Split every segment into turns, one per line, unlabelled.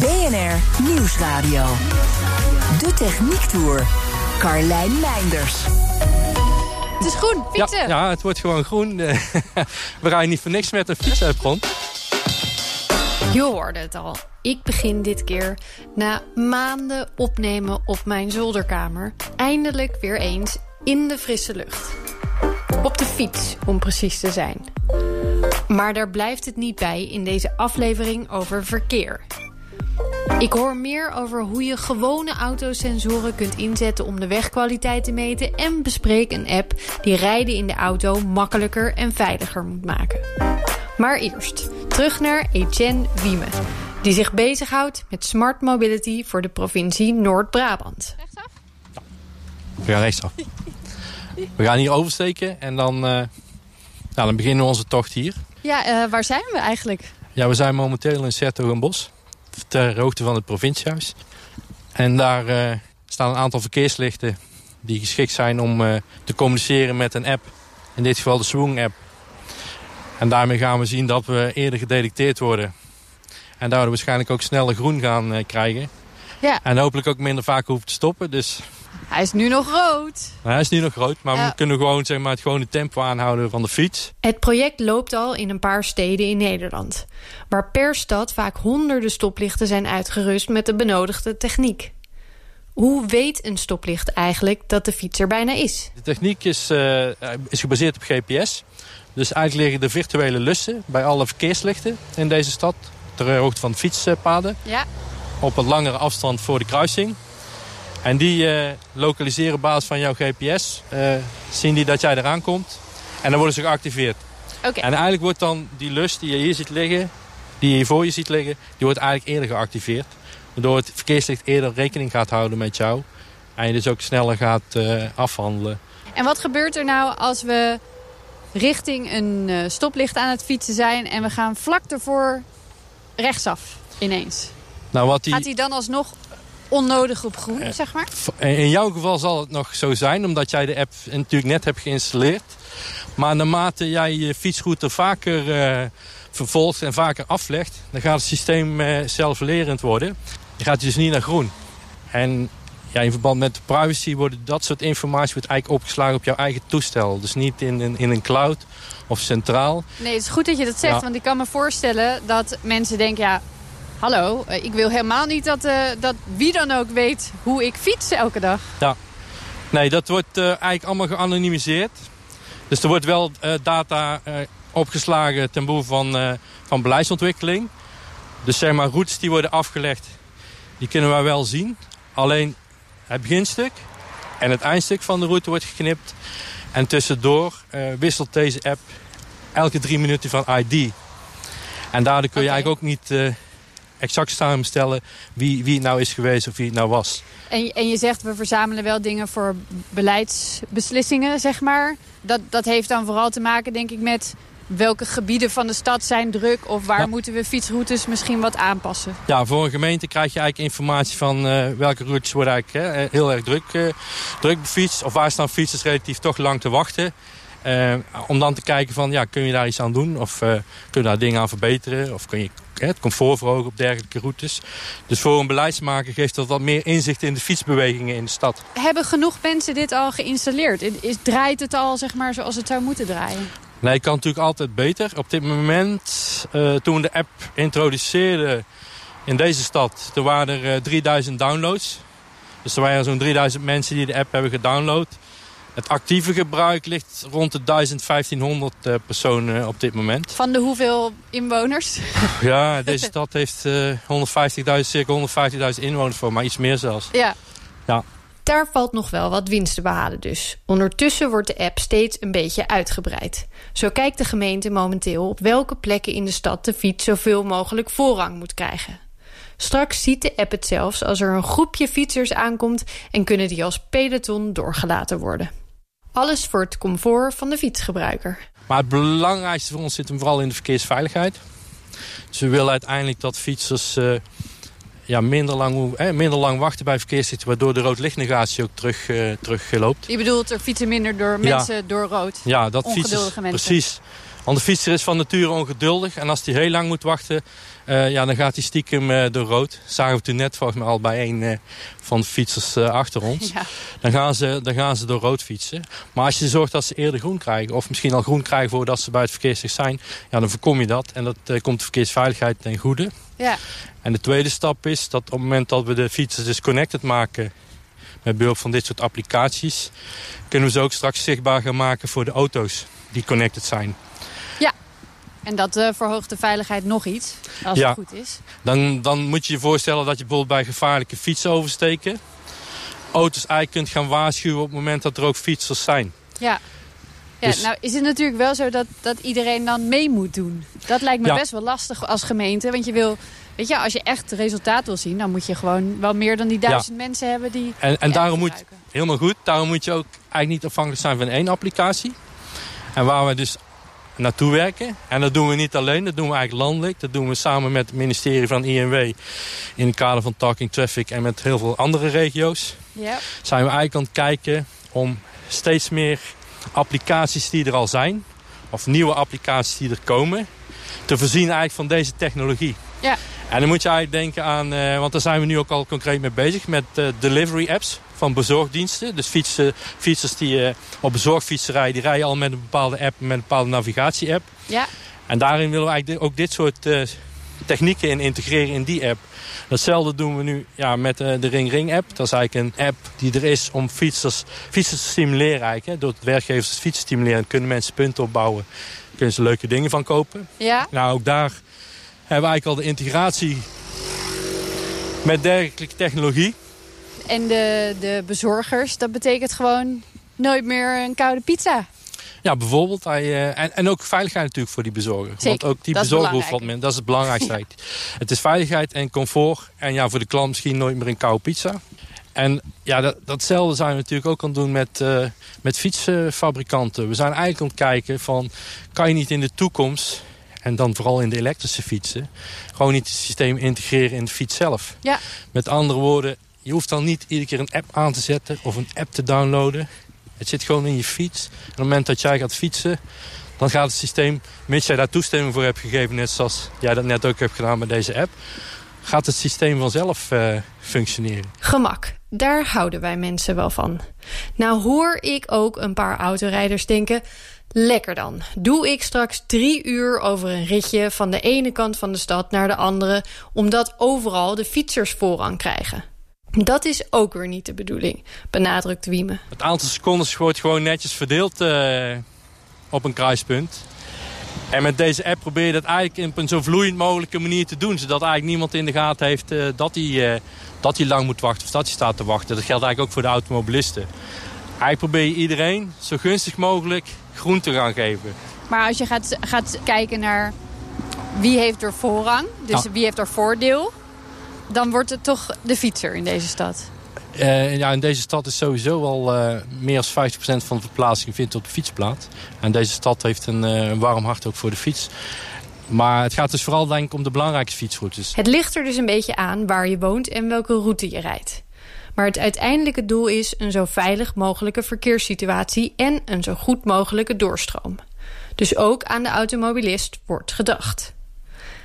BNR Nieuwsradio. De Techniek Tour. Carlijn Meinders.
Het is groen, fietsen.
Ja, ja, het wordt gewoon groen. We rijden niet voor niks met een fiets uit.
Je hoorde het al. Ik begin dit keer na maanden opnemen op mijn zolderkamer... eindelijk weer eens in de frisse lucht. Op de fiets, om precies te zijn. Maar daar blijft het niet bij in deze aflevering over verkeer. Ik hoor meer over hoe je gewone autosensoren kunt inzetten om de wegkwaliteit te meten en bespreek een app die rijden in de auto makkelijker en veiliger moet maken. Maar eerst, terug naar Etienne Wieme, die zich bezighoudt met smart mobility voor de provincie Noord-Brabant.
We gaan rechtsaf. We gaan hier oversteken en dan, uh, nou, dan beginnen we onze tocht hier.
Ja, uh, waar zijn we eigenlijk?
Ja, we zijn momenteel in Sertogenbos ter hoogte van het provinciehuis. En daar uh, staan een aantal verkeerslichten die geschikt zijn om uh, te communiceren met een app. In dit geval de Swoong-app. En daarmee gaan we zien dat we eerder gedetecteerd worden. En daardoor waarschijnlijk ook sneller groen gaan uh, krijgen.
Ja.
En hopelijk ook minder vaak hoeven te stoppen. Dus
hij is nu nog rood.
Hij is nu nog rood, maar ja. we kunnen gewoon zeg maar, het gewone tempo aanhouden van de fiets.
Het project loopt al in een paar steden in Nederland. Waar per stad vaak honderden stoplichten zijn uitgerust met de benodigde techniek. Hoe weet een stoplicht eigenlijk dat de fiets er bijna is?
De techniek is, uh, is gebaseerd op GPS. Dus eigenlijk liggen de virtuele lussen bij alle verkeerslichten in deze stad. Ter hoogte van fietspaden.
Ja.
Op een langere afstand voor de kruising. En die uh, lokaliseren op basis van jouw GPS. Uh, zien die dat jij eraan komt. En dan worden ze geactiveerd.
Okay.
En eigenlijk wordt dan die lus die je hier ziet liggen... die je hier voor je ziet liggen... die wordt eigenlijk eerder geactiveerd. Waardoor het verkeerslicht eerder rekening gaat houden met jou. En je dus ook sneller gaat uh, afhandelen.
En wat gebeurt er nou als we richting een stoplicht aan het fietsen zijn... en we gaan vlak ervoor rechtsaf ineens?
Nou, wat die...
Gaat hij dan alsnog onnodig op groen, uh, zeg maar?
In jouw geval zal het nog zo zijn, omdat jij de app natuurlijk net hebt geïnstalleerd. Maar naarmate jij je fietsroute vaker uh, vervolgt en vaker aflegt... dan gaat het systeem uh, zelflerend worden. Je gaat dus niet naar groen. En ja, in verband met privacy wordt dat soort informatie wordt eigenlijk opgeslagen op jouw eigen toestel. Dus niet in, in, in een cloud of centraal.
Nee, het is goed dat je dat zegt, ja. want ik kan me voorstellen dat mensen denken... ja, hallo, ik wil helemaal niet dat, uh, dat wie dan ook weet hoe ik fiets elke dag.
Ja, nee, dat wordt uh, eigenlijk allemaal geanonimiseerd. Dus er wordt wel uh, data opgeslagen ten behoeve van, van beleidsontwikkeling. Dus zeg maar, routes die worden afgelegd, die kunnen wij wel zien. Alleen het beginstuk en het eindstuk van de route wordt geknipt. En tussendoor wisselt deze app elke drie minuten van ID. En daardoor kun je
okay.
eigenlijk ook niet exact samenstellen wie, wie het nou is geweest of wie het nou was.
En, en je zegt we verzamelen wel dingen voor beleidsbeslissingen, zeg maar. Dat, dat heeft dan vooral te maken, denk ik, met welke gebieden van de stad zijn druk... of waar ja. moeten we fietsroutes misschien wat aanpassen?
Ja, voor een gemeente krijg je eigenlijk informatie van uh, welke routes worden eigenlijk hè, heel erg druk, uh, druk befietst... of waar staan fietsers relatief toch lang te wachten... Uh, om dan te kijken van, ja, kun je daar iets aan doen? Of uh, kun je daar dingen aan verbeteren? Of kun je het comfort verhogen op dergelijke routes? Dus voor een beleidsmaker geeft dat wat meer inzicht in de fietsbewegingen in de stad.
Hebben genoeg mensen dit al geïnstalleerd? Is, draait het al zeg maar, zoals het zou moeten draaien?
Nee, het kan natuurlijk altijd beter. Op dit moment, uh, toen we de app introduceerden in deze stad... toen waren er 3000 downloads. Dus er waren zo'n 3000 mensen die de app hebben gedownload... Het actieve gebruik ligt rond de 1500 uh, personen op dit moment.
Van de hoeveel inwoners?
Ja, deze stad heeft uh, 150.000, circa 150.000 inwoners voor, maar iets meer zelfs.
Ja.
ja.
Daar valt nog wel wat winst te behalen dus. Ondertussen wordt de app steeds een beetje uitgebreid. Zo kijkt de gemeente momenteel op welke plekken in de stad de fiets zoveel mogelijk voorrang moet krijgen. Straks ziet de app het zelfs als er een groepje fietsers aankomt... en kunnen die als peloton doorgelaten worden. Alles voor het comfort van de fietsgebruiker.
Maar het belangrijkste voor ons zit hem vooral in de verkeersveiligheid. Dus we willen uiteindelijk dat fietsers uh, ja, minder, lang, eh, minder lang wachten bij verkeerslichten... waardoor de roodlichtnegatie ook terug, uh, terug loopt.
Je bedoelt er fietsen minder door mensen ja. door rood?
Ja, dat fietsers, mensen. precies. Want de fietser is van nature ongeduldig. En als hij heel lang moet wachten, uh, ja, dan gaat hij stiekem uh, door rood. Zagen we toen net volgens mij al bij een uh, van de fietsers achter ons. Ja. Dan, gaan ze, dan gaan ze door rood fietsen. Maar als je zorgt dat ze eerder groen krijgen... of misschien al groen krijgen voordat ze bij het verkeerslicht zijn... Ja, dan voorkom je dat. En dat komt de verkeersveiligheid ten goede.
Ja.
En de tweede stap is dat op het moment dat we de fietsers dus connected maken... met behulp van dit soort applicaties... kunnen we ze ook straks zichtbaar gaan maken voor de auto's die connected zijn.
En dat uh, verhoogt de veiligheid nog iets, als het goed is.
Dan, dan moet je je voorstellen dat je bijvoorbeeld bij gevaarlijke fietsen oversteken... auto's eigenlijk kunt gaan waarschuwen op het moment dat er ook fietsers zijn.
Ja. Ja, dus- nou is het natuurlijk wel zo dat, dat iedereen dan mee moet doen. Dat lijkt me best wel lastig als gemeente. Want je wil, weet je, als je echt resultaat wil zien... dan moet je gewoon wel meer dan die duizend mensen hebben die
En, en daarom moet, helemaal goed, daarom moet je ook eigenlijk niet afhankelijk zijn van één applicatie. En waar we dus naartoe werken. En dat doen we niet alleen, dat doen we eigenlijk landelijk. Dat doen we samen met het ministerie van INW in het kader van Talking Traffic en met heel veel andere regio's.
Ja.
Zijn we eigenlijk aan het kijken om steeds meer applicaties die er al zijn, of nieuwe applicaties die er komen, te voorzien eigenlijk van deze technologie.
Ja.
En dan moet je eigenlijk denken aan, uh, want daar zijn we nu ook al concreet mee bezig, met uh, delivery apps van bezorgdiensten. Dus fietsen, fietsers die uh, op bezorgfietsen rijden, die rijden al met een bepaalde app, met een bepaalde navigatie-app.
Ja.
En daarin willen we eigenlijk ook dit soort technieken in integreren in die app. Datzelfde doen we nu ja, met de Ring Ring app. Dat is eigenlijk een app die er is om fietsers, fietsers te stimuleren. Eigenlijk, hè. Door het werkgevers fietsen te stimuleren kunnen mensen punten opbouwen. Kunnen ze leuke dingen van kopen.
Ja.
Nou, ook daar hebben we eigenlijk al de integratie met dergelijke technologie.
En de, de bezorgers, dat betekent gewoon nooit meer een koude pizza.
Ja, bijvoorbeeld. Hij, en, en ook veiligheid natuurlijk voor die bezorger.
Zeker,
Want ook die bezorger hoeft wat minder. Dat is het belangrijkste. Ja. Het is veiligheid en comfort. En ja, voor de klant misschien nooit meer een koude pizza. En ja, dat, datzelfde zijn we natuurlijk ook aan het doen met, uh, met fietsfabrikanten. We zijn eigenlijk aan het kijken van... kan je niet in de toekomst en dan vooral in de elektrische fietsen... gewoon niet het systeem integreren in de fiets zelf.
Ja.
Met andere woorden, je hoeft dan niet iedere keer een app aan te zetten of een app te downloaden. Het zit gewoon in je fiets. En op het moment dat jij gaat fietsen, dan gaat het systeem, mits jij daar toestemming voor hebt gegeven... net zoals jij dat net ook hebt gedaan met deze app... gaat het systeem vanzelf uh, functioneren.
Gemak, daar houden wij mensen wel van. Nou hoor ik ook een paar autorijders denken... Lekker dan. Doe ik straks drie uur over een ritje van de ene kant van de stad naar de andere... omdat overal de fietsers voorrang krijgen. Dat is ook weer niet de bedoeling, benadrukt Wieme.
Het aantal secondes wordt gewoon netjes verdeeld uh, op een kruispunt. En met deze app probeer je dat eigenlijk op een zo vloeiend mogelijke manier te doen. Zodat eigenlijk niemand in de gaten heeft uh, dat, hij, uh, dat hij lang moet wachten of dat hij staat te wachten. Dat geldt eigenlijk ook voor de automobilisten. Eigenlijk probeer je iedereen zo gunstig mogelijk groen te gaan geven.
Maar als je gaat, gaat kijken naar wie heeft er voorrang, dus wie heeft er voordeel dan wordt het toch de fietser in deze stad.
Uh, ja, in deze stad is sowieso al uh, meer dan 50% van de verplaatsing vindt op de fiets plaats. En deze stad heeft een, uh, een warm hart ook voor de fiets. Maar het gaat dus vooral denk ik om de belangrijkste fietsroutes.
Het ligt er dus een beetje aan waar je woont en welke route je rijdt. Maar het uiteindelijke doel is een zo veilig mogelijke verkeerssituatie... en een zo goed mogelijke doorstroom. Dus ook aan de automobilist wordt gedacht.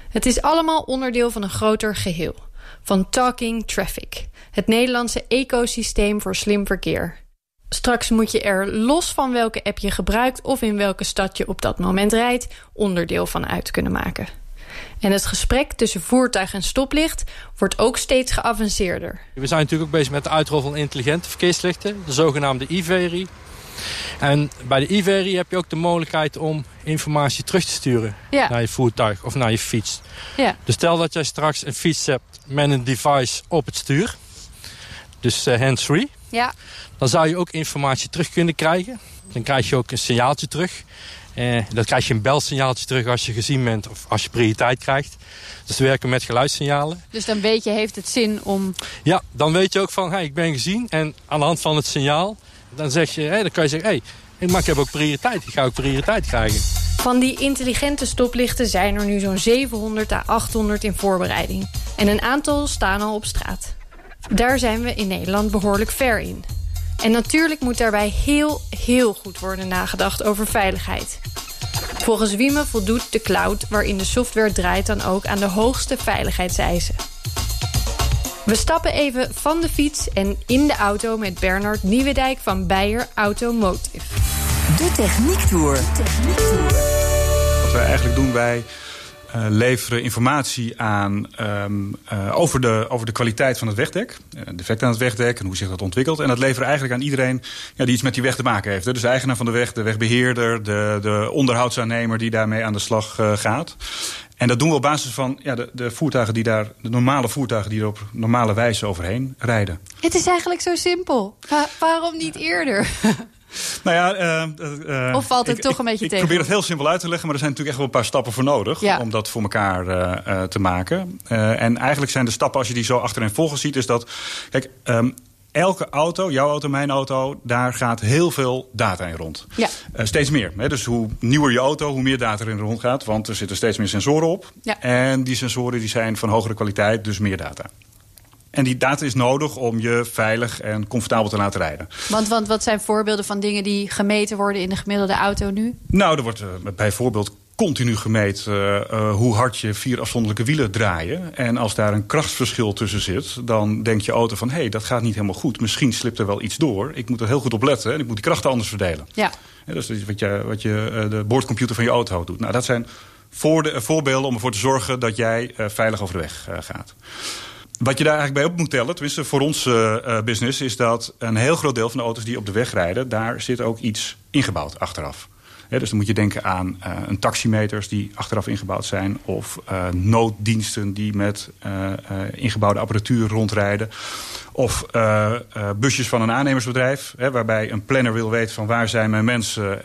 Het is allemaal onderdeel van een groter geheel van Talking Traffic. Het Nederlandse ecosysteem voor slim verkeer. Straks moet je er los van welke app je gebruikt... of in welke stad je op dat moment rijdt... onderdeel van uit kunnen maken. En het gesprek tussen voertuig en stoplicht wordt ook steeds geavanceerder.
We zijn natuurlijk ook bezig met de uitrol van intelligente verkeerslichten. De zogenaamde e En bij de e heb je ook de mogelijkheid om informatie terug te sturen...
Ja.
naar je voertuig of naar je fiets.
Ja.
Dus stel dat jij straks een fiets hebt met een device op het stuur. Dus uh, hands-free.
Ja.
Dan zou je ook informatie terug kunnen krijgen. Dan krijg je ook een signaaltje terug. Eh, dat krijg je een belsignaaltje terug als je gezien bent of als je prioriteit krijgt. Dus we werken met geluidssignalen.
Dus dan weet je, heeft het zin om...
Ja, dan weet je ook van, hey, ik ben gezien. En aan de hand van het signaal, dan, zeg je, dan kan je zeggen... Hey, maar ik heb ook prioriteit, ik ga ook prioriteit krijgen.
Van die intelligente stoplichten zijn er nu zo'n 700 à 800 in voorbereiding. En een aantal staan al op straat. Daar zijn we in Nederland behoorlijk ver in. En natuurlijk moet daarbij heel, heel goed worden nagedacht over veiligheid. Volgens Wieme voldoet de cloud waarin de software draait dan ook aan de hoogste veiligheidseisen. We stappen even van de fiets en in de auto met Bernard Nieuwedijk van Beyer Automotive.
De Techniek Tour.
Wat wij eigenlijk doen, wij uh, leveren informatie aan um, uh, over, de, over de kwaliteit van het wegdek. Uh, defect aan het wegdek en hoe zich dat ontwikkelt. En dat leveren eigenlijk aan iedereen ja, die iets met die weg te maken heeft. Hè. Dus de eigenaar van de weg, de wegbeheerder, de, de onderhoudsaannemer die daarmee aan de slag gaat. En dat doen we op basis van ja, de, de voertuigen die daar, de normale voertuigen die er op normale wijze overheen rijden.
Het is eigenlijk zo simpel. waarom niet eerder?
Nou ja, uh,
uh, of valt het
ik,
toch een beetje
ik,
tegen?
Ik probeer het heel simpel uit te leggen, maar er zijn natuurlijk echt wel een paar stappen voor nodig
ja.
om dat voor elkaar uh, te maken. en eigenlijk zijn de stappen, als je die zo achterin volgen ziet, is dat. Kijk, um, elke auto, jouw auto, mijn auto, daar gaat heel veel data in rond.
Ja.
Uh, steeds meer. Hè? Dus hoe nieuwer je auto, hoe meer data erin rond gaat. Want er zitten steeds meer sensoren op.
Ja.
En die sensoren die zijn van hogere kwaliteit, dus meer data. En die data is nodig om je veilig en comfortabel te laten rijden.
Want, want wat zijn voorbeelden van dingen die gemeten worden in de gemiddelde auto nu?
Nou, er wordt uh, bijvoorbeeld continu gemeten uh, uh, hoe hard je vier afzonderlijke wielen draaien. En als daar een krachtsverschil tussen zit, dan denkt je auto van... hé, hey, dat gaat niet helemaal goed, misschien slipt er wel iets door. Ik moet er heel goed op letten en ik moet die krachten anders verdelen.
Ja.
ja dat is wat je, wat je uh, de boordcomputer van je auto doet. Nou, dat zijn voor de, voorbeelden om ervoor te zorgen dat jij veilig over de weg gaat. Wat je daar eigenlijk bij op moet tellen, tenminste voor ons uh, business... is dat een heel groot deel van de auto's die op de weg rijden... daar zit ook iets ingebouwd achteraf. Dus dan moet je denken aan uh, een taximeters die achteraf ingebouwd zijn... of uh, nooddiensten die met uh, ingebouwde apparatuur rondrijden... of busjes van een aannemersbedrijf... Waarbij een planner wil weten van waar zijn mijn mensen...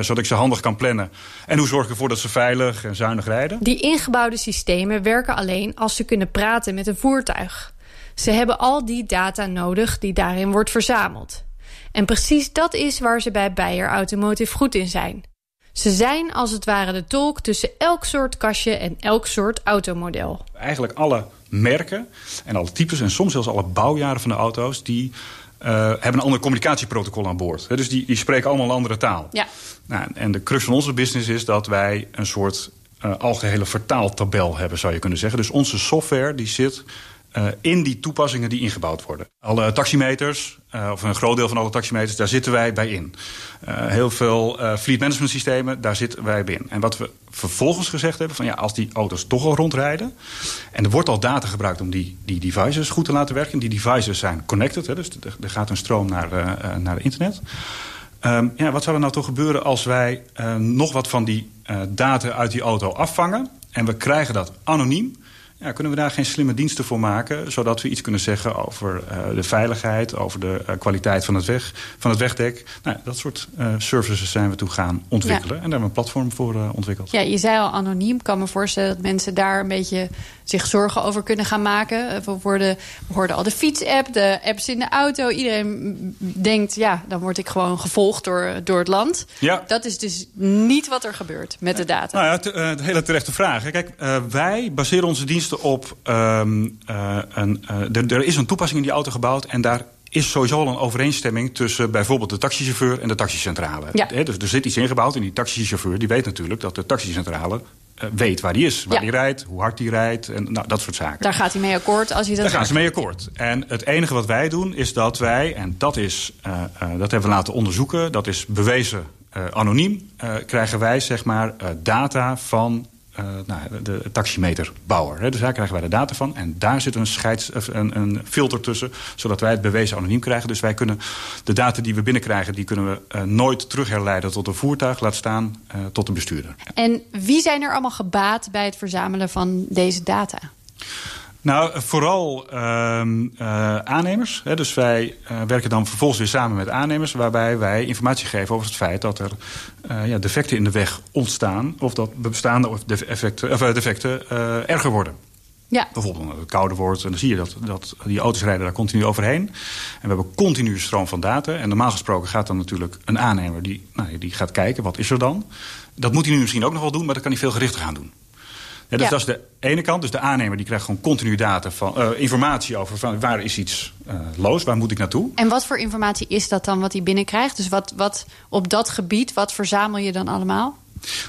zodat ik ze handig kan plannen. En hoe zorg ik ervoor dat ze veilig en zuinig rijden?
Die ingebouwde systemen werken alleen als ze kunnen praten met een voertuig. Ze hebben al die data nodig die daarin wordt verzameld. En precies dat is waar ze bij Beyer Automotive goed in zijn. Ze zijn als het ware de tolk tussen elk soort kastje en elk soort automodel.
Eigenlijk alle merken en alle types en soms zelfs alle bouwjaren van de auto's... die uh, hebben een ander communicatieprotocol aan boord. He, dus die, die spreken allemaal een andere taal.
Ja.
Nou, en de crux van onze business is dat wij een soort uh, algehele vertaaltabel hebben, zou je kunnen zeggen. Dus onze software die zit uh, in die toepassingen die ingebouwd worden. Alle taximeters, uh, of een groot deel van alle taximeters, daar zitten wij bij in. Uh, heel veel fleet management systemen, daar zitten wij bij in. En wat we vervolgens gezegd hebben, van ja, als die auto's toch al rondrijden... en er wordt al data gebruikt om die, die devices goed te laten werken... die devices zijn connected, hè, dus er gaat een stroom naar, naar internet... Um, ja, wat zou er nou toch gebeuren als wij nog wat van die data uit die auto afvangen... en we krijgen dat anoniem ja, kunnen we daar geen slimme diensten voor maken... zodat we iets kunnen zeggen over uh, de veiligheid... over de uh, kwaliteit van het, weg, van het wegdek. Nou, dat soort uh, services zijn we toe gaan ontwikkelen. Ja. En daar hebben we een platform voor ontwikkeld.
Ja, je zei al anoniem. Ik kan me voorstellen dat mensen daar een beetje zich zorgen over kunnen gaan maken. We, worden, we hoorden al de fietsapp, de apps in de auto. Iedereen denkt, ja, dan word ik gewoon gevolgd door, door het land.
Ja.
Dat is dus niet wat er gebeurt met de data.
Nou ja, te, uh, de hele terechte vraag. Kijk, uh, wij baseren onze diensten op... Um, uh, een, er is een toepassing in die auto gebouwd en daar is sowieso al een overeenstemming tussen bijvoorbeeld de taxichauffeur en de taxicentrale.
Ja.
dus er zit iets ingebouwd en die taxichauffeur die weet natuurlijk dat de taxicentrale weet waar die is, waar
Ja.
die rijdt, hoe hard die rijdt en nou, dat soort zaken.
Daar gaat hij mee akkoord als hij dat
Daar gaan ze mee akkoord. En het enige wat wij doen is dat wij, en dat, is, uh, uh, dat hebben we laten onderzoeken, dat is bewezen uh, anoniem, krijgen wij zeg maar data van nou, de, taximeterbouwer. Hè. Dus daar krijgen wij de data van. En daar zit een, scheids, een, een filter tussen, zodat wij het bewezen anoniem krijgen. Dus wij kunnen de data die we binnenkrijgen, die kunnen we uh, nooit terugherleiden tot een voertuig, laat staan uh, tot een bestuurder.
En wie zijn er allemaal gebaat bij het verzamelen van deze data?
Nou, vooral ehm, eh, aannemers. Hè. Dus wij uh, werken dan vervolgens weer samen met aannemers... waarbij wij informatie geven over het feit dat er uh, ja, defecten in de weg ontstaan... of dat bestaande of defecten, of, defecten erger worden.
Ja.
Bijvoorbeeld omdat het kouder wordt. En dan zie je dat, dat die auto's rijden daar continu overheen. En we hebben continu stroom van data. En normaal gesproken gaat dan natuurlijk een aannemer... die, nou, die gaat kijken, wat is er dan? Dat moet hij nu misschien ook nog wel doen... maar dat kan hij veel gerichter gaan doen. Ja, dus dat is de ene kant. Dus de aannemer die krijgt gewoon continu data van, uh, informatie over van waar is iets uh, los, waar moet ik naartoe.
En wat voor informatie is dat dan wat hij binnenkrijgt? Dus wat, wat op dat gebied, wat verzamel je dan allemaal?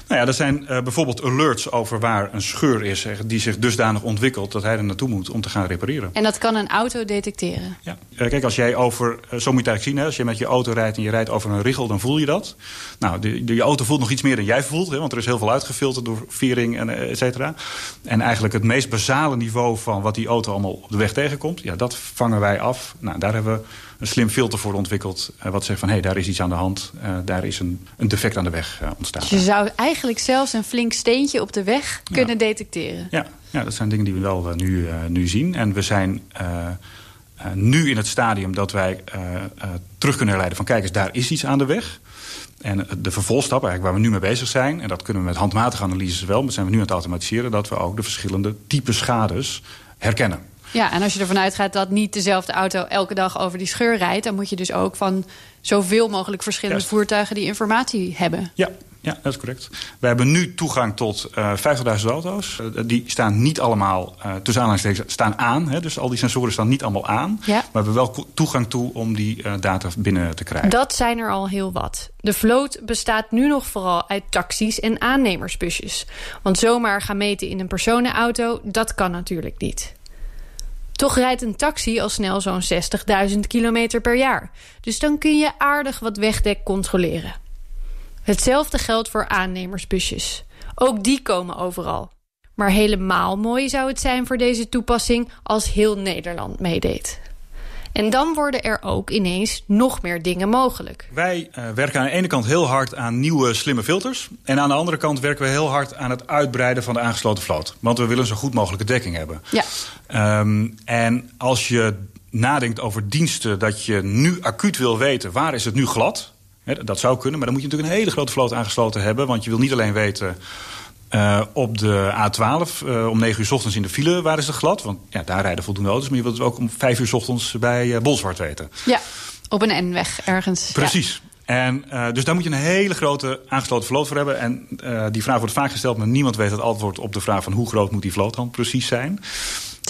Nou ja, er zijn uh, bijvoorbeeld alerts over waar een scheur is... die zich dusdanig ontwikkelt dat hij er naartoe moet om te gaan repareren.
En dat kan een auto detecteren?
Ja. Uh, kijk, als jij over, uh, zo moet je het zien... Hè, als je met je auto rijdt en je rijdt over een richel, dan voel je dat. Nou, de, de, je auto voelt nog iets meer dan jij voelt... Hè, want er is heel veel uitgefilterd door viering en et cetera. En eigenlijk het meest basale niveau van wat die auto allemaal op de weg tegenkomt... ja, dat vangen wij af. Nou, daar hebben we een slim filter voor ontwikkeld. Uh, wat zegt van, hé, hey, daar is iets aan de hand. Uh, daar is een, een defect aan de weg uh, ontstaan.
Dus je zou eigenlijk zelfs een flink steentje op de weg kunnen ja. detecteren?
Ja. ja, dat zijn dingen die we wel nu, nu zien. En we zijn nu in het stadium dat wij terug kunnen herleiden van... kijk eens, daar is iets aan de weg. En de vervolgstap, eigenlijk waar we nu mee bezig zijn... en dat kunnen we met handmatige analyses wel... maar zijn we nu aan het automatiseren... dat we ook de verschillende type schades herkennen.
Ja, en als je ervan uitgaat dat niet dezelfde auto elke dag over die scheur rijdt... dan moet je dus ook van zoveel mogelijk verschillende Juist. voertuigen die informatie hebben.
Ja, ja, dat is correct. We hebben nu toegang tot uh, 50.000 auto's. Uh, die staan niet allemaal, uh, tussen aanhalingstekens, staan aan. Hè, dus al die sensoren staan niet allemaal aan.
Ja.
Maar we hebben wel toegang toe om die uh, data binnen te krijgen.
Dat zijn er al heel wat. De vloot bestaat nu nog vooral uit taxis en aannemersbusjes. Want zomaar gaan meten in een personenauto, dat kan natuurlijk niet. Toch rijdt een taxi al snel zo'n 60.000 kilometer per jaar. Dus dan kun je aardig wat wegdek controleren. Hetzelfde geldt voor aannemersbusjes. Ook die komen overal. Maar helemaal mooi zou het zijn voor deze toepassing als heel Nederland meedeed. En dan worden er ook ineens nog meer dingen mogelijk.
Wij uh, werken aan de ene kant heel hard aan nieuwe slimme filters. En aan de andere kant werken we heel hard aan het uitbreiden van de aangesloten vloot. Want we willen zo goed mogelijke dekking hebben.
Ja.
Um, en als je nadenkt over diensten dat je nu acuut wil weten... waar is het nu glad, hè, dat zou kunnen. Maar dan moet je natuurlijk een hele grote vloot aangesloten hebben. Want je wil niet alleen weten... Uh, op de A12 uh, om 9 uur s ochtends in de file waar is het glad. Want ja, daar rijden voldoende auto's. Maar je wilt het ook om 5 uur s ochtends bij uh, Bolzwart weten.
Ja, op een N-weg ergens.
Precies. Ja. En, dus daar moet je een hele grote aangesloten vloot voor hebben. En die vraag wordt vaak gesteld, maar niemand weet het antwoord op de vraag van hoe groot moet die vloot dan precies zijn.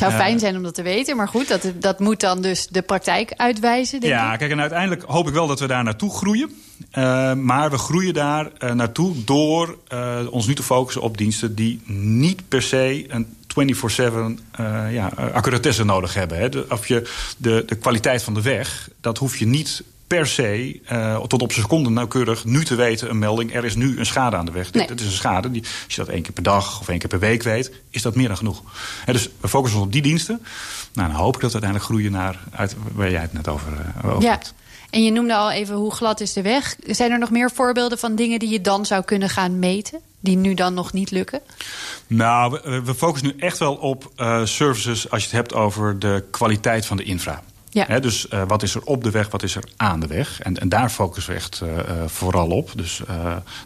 Het zou fijn zijn om dat te weten, maar goed, dat, dat moet dan dus de praktijk uitwijzen. Denk
ja,
ik.
kijk, en uiteindelijk hoop ik wel dat we daar naartoe groeien. Uh, maar we groeien daar uh, naartoe door uh, ons nu te focussen op diensten die niet per se een 24-7 ja, accuratesse nodig hebben. Hè. De, of je de, de kwaliteit van de weg, dat hoef je niet per se uh, tot op seconde nauwkeurig nu te weten een melding. Er is nu een schade aan de weg.
Nee.
Dit, dit is een schade. Die, als je dat één keer per dag of één keer per week weet, is dat meer dan genoeg. Dus we focussen ons op die diensten. Nou, dan hoop ik dat we uiteindelijk groeien naar uit, waar jij het net over, uh, over
ja.
hebt.
En je noemde al even hoe glad is de weg. Zijn er nog meer voorbeelden van dingen die je dan zou kunnen gaan meten? Die nu dan nog niet lukken?
Nou, we, we focussen nu echt wel op uh, services als je het hebt over de kwaliteit van de infra.
Ja.
He, dus uh, wat is er op de weg, wat is er aan de weg? En, en daar focussen we echt uh, vooral op. Dus uh,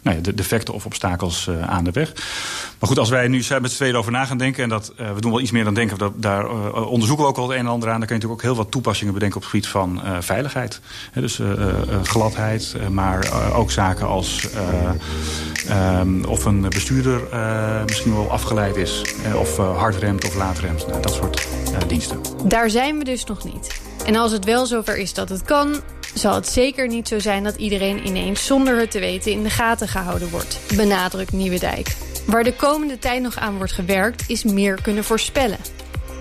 nou ja, de defecten of obstakels aan de weg. Maar goed, als wij nu met z'n tweeën over na gaan denken... en dat, we doen wel iets meer dan denken, dat, daar onderzoeken we ook al het een en ander aan... dan kun je natuurlijk ook heel wat toepassingen bedenken op het gebied van veiligheid. He, dus gladheid, maar ook zaken als... Um, of een bestuurder misschien wel afgeleid is... of hard remt of laat remt. Nou, dat soort diensten.
Daar zijn we dus nog niet. En als het wel zover is dat het kan, zal het zeker niet zo zijn dat iedereen ineens zonder het te weten in de gaten gehouden wordt, benadrukt Nieuwedijk. Waar de komende tijd nog aan wordt gewerkt, is meer kunnen voorspellen.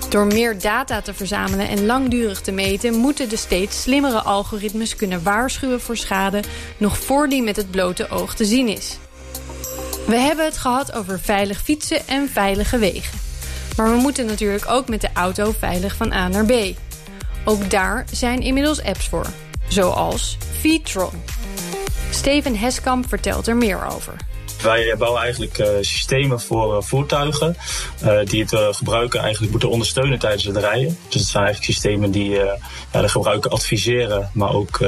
Door meer data te verzamelen en langdurig te meten, moeten de steeds slimmere algoritmes kunnen waarschuwen voor schade nog voor die met het blote oog te zien is. We hebben het gehad over veilig fietsen en veilige wegen. Maar we moeten natuurlijk ook met de auto veilig van A naar B. Ook daar zijn inmiddels apps voor, zoals Vitron. Steven Heskamp vertelt er meer over.
Wij bouwen eigenlijk systemen voor voertuigen die het gebruiken eigenlijk moeten ondersteunen tijdens het rijden. Dus het zijn eigenlijk systemen die de gebruiker adviseren, maar ook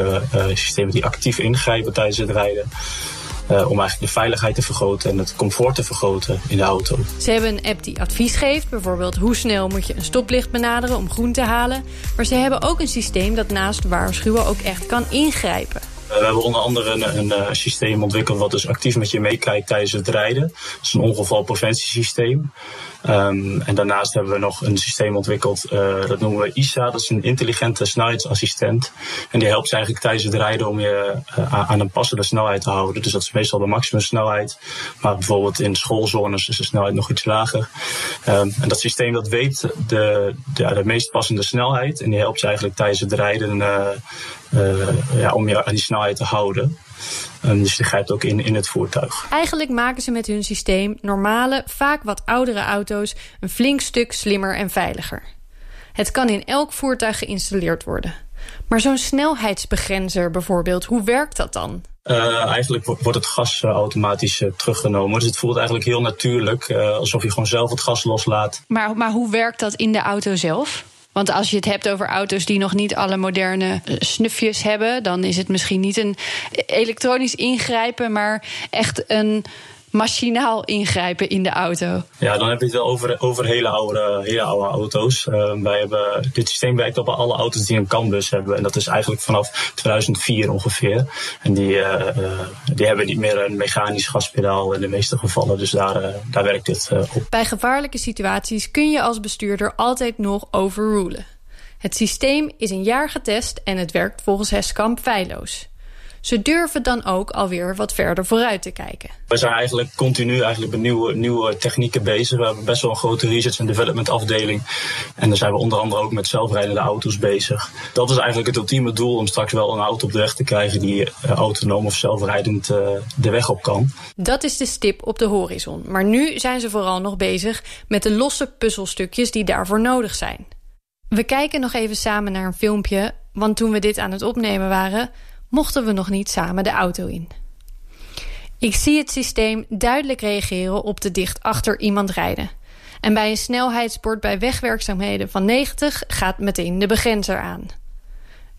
systemen die actief ingrijpen tijdens het rijden. Uh, om eigenlijk de veiligheid te vergroten en het comfort te vergroten in de auto.
Ze hebben een app die advies geeft, bijvoorbeeld hoe snel moet je een stoplicht benaderen om groen te halen. Maar ze hebben ook een systeem dat naast waarschuwen ook echt kan ingrijpen.
We hebben onder andere een, een, een, systeem ontwikkeld wat dus actief met je meekijkt tijdens het rijden. Dat is een ongevalpreventiesysteem. Um, en daarnaast hebben we nog een systeem ontwikkeld, uh, dat noemen we ISA. Dat is een intelligente snelheidsassistent. En die helpt je eigenlijk tijdens het rijden om je uh, aan een passende snelheid te houden. Dus dat is meestal de maximumsnelheid. Maar bijvoorbeeld in schoolzones is de snelheid nog iets lager. Um, en dat systeem dat weet de, de, de meest passende snelheid. En die helpt je eigenlijk tijdens het rijden uh, ja, om je aan die snelheid te houden. Um, dus die grijpt ook in, in het voertuig.
Eigenlijk maken ze met hun systeem normale, vaak wat oudere auto's een flink stuk slimmer en veiliger. Het kan in elk voertuig geïnstalleerd worden. Maar zo'n snelheidsbegrenzer bijvoorbeeld, hoe werkt dat dan?
Uh, eigenlijk wordt het gas uh, automatisch uh, teruggenomen. Dus het voelt eigenlijk heel natuurlijk, alsof je gewoon zelf het gas loslaat.
Maar, maar hoe werkt dat in de auto zelf? Want als je het hebt over auto's die nog niet alle moderne eh, snufjes hebben, dan is het misschien niet een elektronisch ingrijpen, maar echt een machinaal ingrijpen in de auto.
Ja, dan heb je het wel over, over hele, oude, hele oude auto's. Uh, wij hebben, dit systeem werkt op alle auto's die een CAN-bus hebben. En dat is eigenlijk vanaf 2004 ongeveer. En die, uh, die hebben niet meer een mechanisch gaspedaal in de meeste gevallen. Dus daar, daar werkt dit op.
Bij gevaarlijke situaties kun je als bestuurder altijd nog overrulen. Het systeem is een jaar getest en het werkt volgens Heskamp feilloos. Ze durven dan ook alweer wat verder vooruit te kijken.
We zijn eigenlijk continu eigenlijk met nieuwe, nieuwe technieken bezig. We hebben best wel een grote research en development afdeling. En dan zijn we onder andere ook met zelfrijdende auto's bezig. Dat is eigenlijk het ultieme doel om straks wel een auto op de weg te krijgen die uh, autonoom of zelfrijdend uh, de weg op kan.
Dat is de stip op de horizon. Maar nu zijn ze vooral nog bezig met de losse puzzelstukjes die daarvoor nodig zijn. We kijken nog even samen naar een filmpje, want toen we dit aan het opnemen waren, mochten we nog niet samen de auto in. Ik zie het systeem duidelijk reageren op de dicht achter iemand rijden. En bij een snelheidsbord bij wegwerkzaamheden van 90 gaat meteen de begrenzer aan.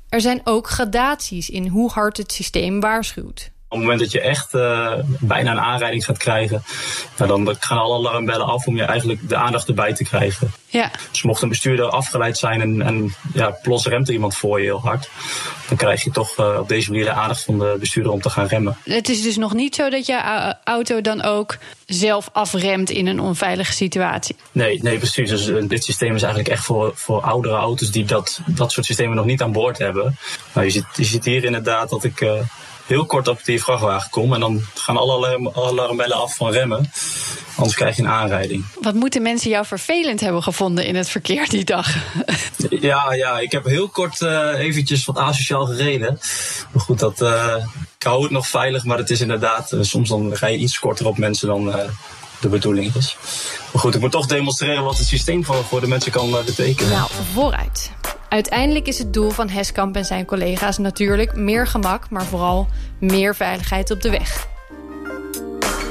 Er zijn ook gradaties in hoe hard het systeem waarschuwt.
Op het moment dat je echt uh, bijna een aanrijding gaat krijgen, nou dan gaan alle alarmbellen af om je eigenlijk de aandacht erbij te krijgen.
Ja.
Dus mocht een bestuurder afgeleid zijn en, en ja, plots remt er iemand voor je heel hard, dan krijg je toch uh, op deze manier de aandacht van de bestuurder om te gaan remmen.
Het is dus nog niet zo dat je auto dan ook zelf afremt in een onveilige situatie?
Nee, nee precies. Dus uh, dit systeem is eigenlijk echt voor, voor oudere auto's die dat, dat soort systemen nog niet aan boord hebben. Nou, je, ziet, je ziet hier inderdaad dat ik heel kort op die vrachtwagen kom. En dan gaan alle alarmbellen af van remmen. Anders krijg je een aanrijding.
Wat moeten mensen jou vervelend hebben gevonden in het verkeer die dag?
Ja, ja ik heb heel kort uh, eventjes wat asociaal gereden. Maar goed, dat, uh, ik hou het nog veilig. Maar het is inderdaad, uh, soms dan ga je iets korter op mensen dan de bedoeling is. Maar goed, ik moet toch demonstreren wat het systeem voor, voor de mensen kan betekenen.
Nou, vooruit. Uiteindelijk is het doel van Heskamp en zijn collega's natuurlijk meer gemak, maar vooral meer veiligheid op de weg.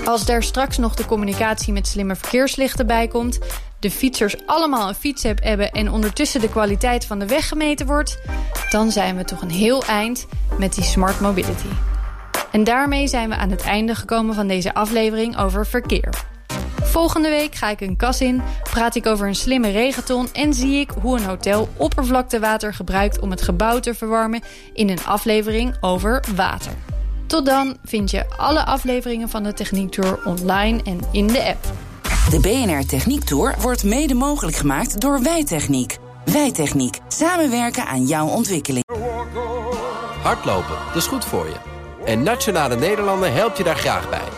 Als daar straks nog de communicatie met slimme verkeerslichten bij komt, de fietsers allemaal een fietsapp hebben en ondertussen de kwaliteit van de weg gemeten wordt, dan zijn we toch een heel eind met die smart mobility. En daarmee zijn we aan het einde gekomen van deze aflevering over verkeer. Volgende week ga ik een kas in, praat ik over een slimme regenton en zie ik hoe een hotel oppervlaktewater gebruikt om het gebouw te verwarmen in een aflevering over water. Tot dan vind je alle afleveringen van de Techniek Tour online en in de app.
De BNR Techniek Tour wordt mede mogelijk gemaakt door Wijtechniek. Wijtechniek. Samenwerken aan jouw ontwikkeling.
Hardlopen, dat is goed voor je. En Nationale Nederlanden helpt je daar graag bij.